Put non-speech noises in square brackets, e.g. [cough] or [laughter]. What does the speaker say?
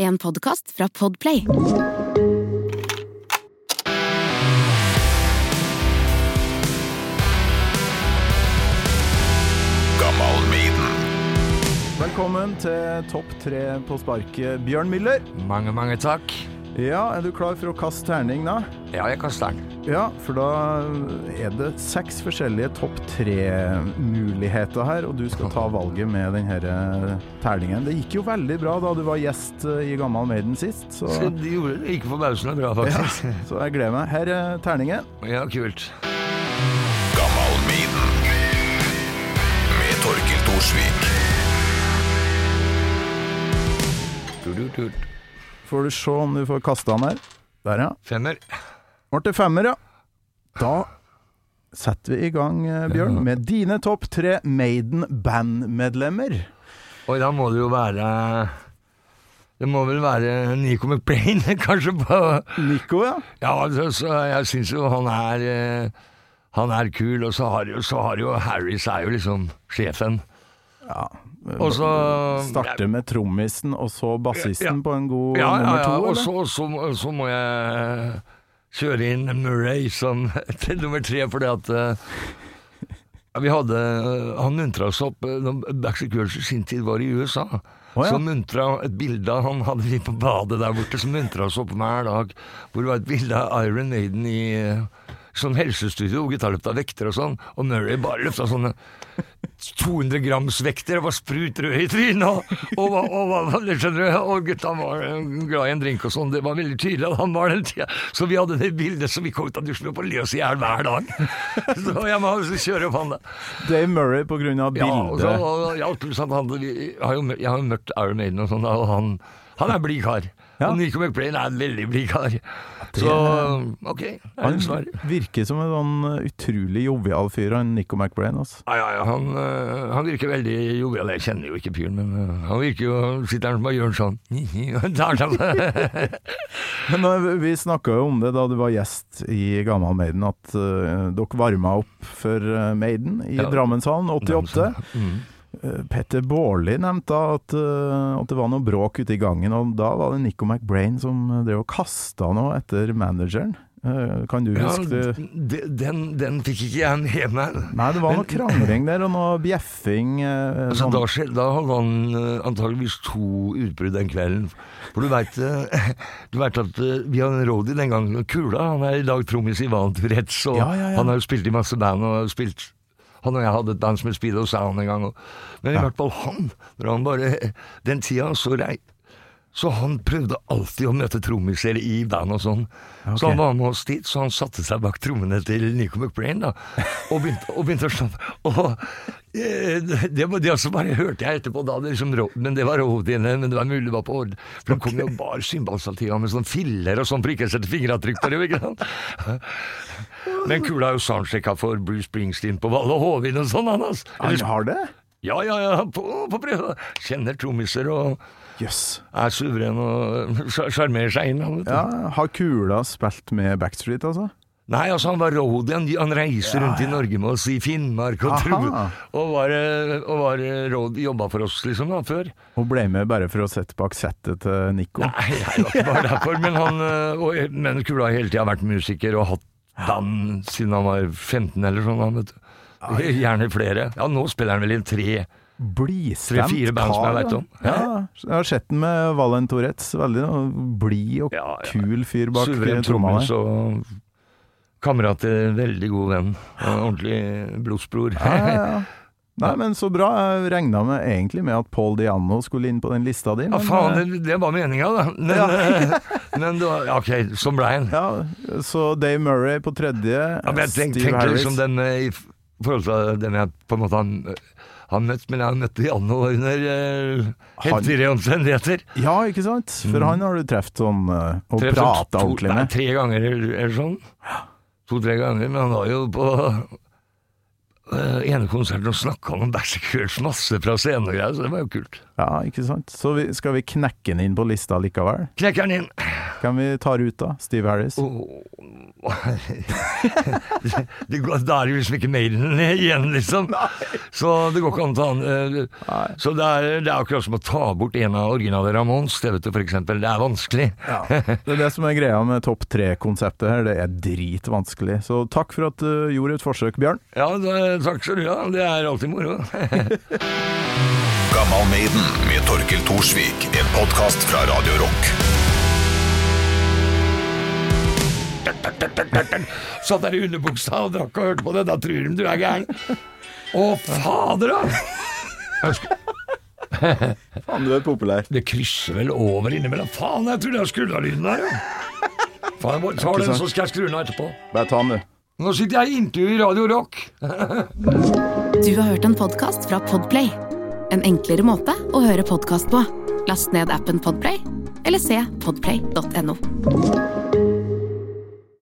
En podkast fra Podplay. Velkommen til Topp tre på sparket, Bjørn Müller. Mange, mange takk. Ja, er du klar for å kaste terning, da? Ja, jeg kaster den. Ja, for da er det seks forskjellige topp tre-muligheter her, og du skal ta valget med denne terningen. Det gikk jo veldig bra da du var gjest eh, i Gammal Maiden sist, så, [laughs] Så de gjorde det ikke forbausende bra, faktisk. ja, så jeg gleder meg. Her er terningen. Ja, kult. Gammal Maiden med Torkil Thorsvik. Du, du, tut. Får du se om du får kasta den her. Der, ja. Femmer. Ble det femmer, ja. Da setter vi i gang, eh, Bjørn, med dine topp tre Maiden-bandmedlemmer. Og da må det jo være Det må vel være Nico McBrain, [laughs] kanskje, på Nico, ja. Ja, altså, så jeg syns jo han er eh, Han er kul, og så har jo, så har jo Harris er jo liksom sjefen. ja. Og så Starte med trommisen og så bassisten Ja. på en god Ja, ja, nummer ja. to, Og så, må jeg kjøre inn Murray som [laughs] til nummer tre, fordi at eh, vi hadde Han muntra oss opp eh, Backstreet Girls i sin tid var i USA. Oh, ja. Så muntra et bilde av han hadde vi på badet der borte, som muntra oss opp hver dag. Hvor det var et bilde av Iron Maiden i eh, sånn helsestudio, hvor gutta løpte av vekter og sånn, og Murray bare løfta sånne 200 grams vekter og var sprut rød i trynet. Og, og, og, og, skjønner du, og gutta var eh, glad i en drink og sånn. Det var veldig tydelig at han var den tida. Så vi hadde det bildet som vi kom ut av dusjen og på løs i hjel hver dag. [laughs] Så jeg må kjøre opp han da. Dave Murray på grunn av Ja, og så, bildet. og, ja, pluss han, vi, jeg har jo møtt, Iron Maiden og sånn, og han, han er blid kar. Ja. Og Nico McBrain er en veldig blid kar. Så ok, det er Han en svar. virker som en sånn utrolig jovial fyr, han Nico McBrain. Altså. Ja, ja, ja, han, øh, han virker veldig jovial. Jeg kjenner jo ikke fyren, men øh, han virker jo Sitter der som bare gjør sånn [laughs] sånn. [laughs] Men uh, vi snakka jo om det da du var gjest i Gammal Maiden, at uh, dere varma opp for Maiden i Ja. Drammenshallen 88. Mm. Uh, Petter Baarli nevnte at, uh, at det var noe bråk ute i gangen, og da var det Nico McBrain som uh, drev og kasta noe etter manageren. Kan du Ja, huske det? den, den fikk ikke jeg med meg. Nei, det var noe krangling der, og noe bjeffing. Altså, sånn. da, da hadde han antageligvis to utbrudd den kvelden. For du veit [laughs] at vi hadde en Rody den gangen, Kula. Han er i dag trommis i Van Tourettes, og Ja, ja, ja. han har jo spilt i masse band. og har spilt han og jeg hadde et band som het Speedo Sound en gang. Og, men i hvert fall han, når han bare Den tida så rei så han prøvde alltid å møte trommiser i band og sånn. Okay. Så han var med oss dit, så han satte seg bak trommene til Nico McBrain da, og begynte, og begynte å slå Og eh, det, var- det også bare hørte jeg etterpå, da, det liksom, men det var rovdyrene. men det var mulig det var på ord. For han kom jo bare cymbalstativ med sånn filler og sånn for ikke å sette fingeravtrykk det. ikke sant? Men Kula er jo soundchecka for Bruce Springsteen på Valle Hovin og sånn, han altså. Han har det? Ja, ja, ja, på, på prøve. Kjenner trommiser og yes. er suveren og sjar- sjarmerer seg inn. Ja, har Kula spilt med Backstreet, altså? Nei, altså han var roadien. Han, reiser Ja, rundt i. Norge med oss i Finnmark og, Aha. og var, og var road, jobba for oss liksom da, før. Hun ble med bare for å sette bak settet til Nico? Nei, jeg var ikke bare derfor, men han eh, og, Men Kula har hele tida vært musiker og hatt band siden han var 15 eller sånn. Vet du. [laughs] Gjerne flere. Ja, nå spiller han vel i tre Blidstemt Tre-fire band som jeg vet om. Ja, jeg har sett den med Valen Tourettes. Veldig blid og Ja, ja. kul fyr bak Suveren trommene. trommis og kamerat til veldig god venn. En ordentlig blodsbror. Ja, ja, ja. [laughs] Nei, men så bra. Jeg regna med, egentlig med at Paul Diano skulle inn på den lista di. Ja, men, faen, eh, det, det var meninga, da. Men, eh, [laughs] men det var, ja, ok, sånn blei han. ja, så Dave Murray på tredje. Ja, men jeg tenk, Steve tenkte liksom den eh, forhold til den jeg på en måte har, han møtt, men jeg har møtt Diano under uh, Han- helt virre omstendigheter. Ja, ikke sant? For han har du truffet sånn eh, og Treffet prata ordentlig med. nei. Tre ganger eller sånn. To-tre ganger, men han var jo på uh, ene konserten og snakka om Girls masse fra scenen og greier, så det var jo kult. Ja, ikke sant? Så vi, skal vi knekke den inn på lista likevel? Knekker den inn. Hvem vi ta ruta? Steve Harris? Oh. [laughs] det går, Da er det jo liksom ikke Maiden igjen, liksom. Så det går ikke an å ta an eh, Så det er, det er akkurat som å ta bort en av originale Ramones, det vet du, eksempel. Det er vanskelig. Ja. Det er det som er greia med topp tre-konseptet her, det er dritvanskelig. Så takk for at du gjorde et forsøk, Bjørn. Ja, det, takk skal du ha. Det er alltid moro. [laughs] Gammal Maiden med Torkel Thorsvik. En podkast fra Radio Rock. [laughs] Satt der i underbuksa og drakk og hørte på det. Da tror de du er gæren. Å, fader, da! [laughs] Faen, du er populær. Det krysser vel over innimellom. Faen, jeg tror det er skulderlyden der, ja. Faen, jeg tar ta den, så skal jeg skru den av etterpå. Bare ta den, du. Nå sitter jeg i intervju i Radio Rock. [laughs] Du har hørt en podkast fra Podplay. En enklere måte å høre podkast på. Last ned appen Podplay, eller se podplay.no.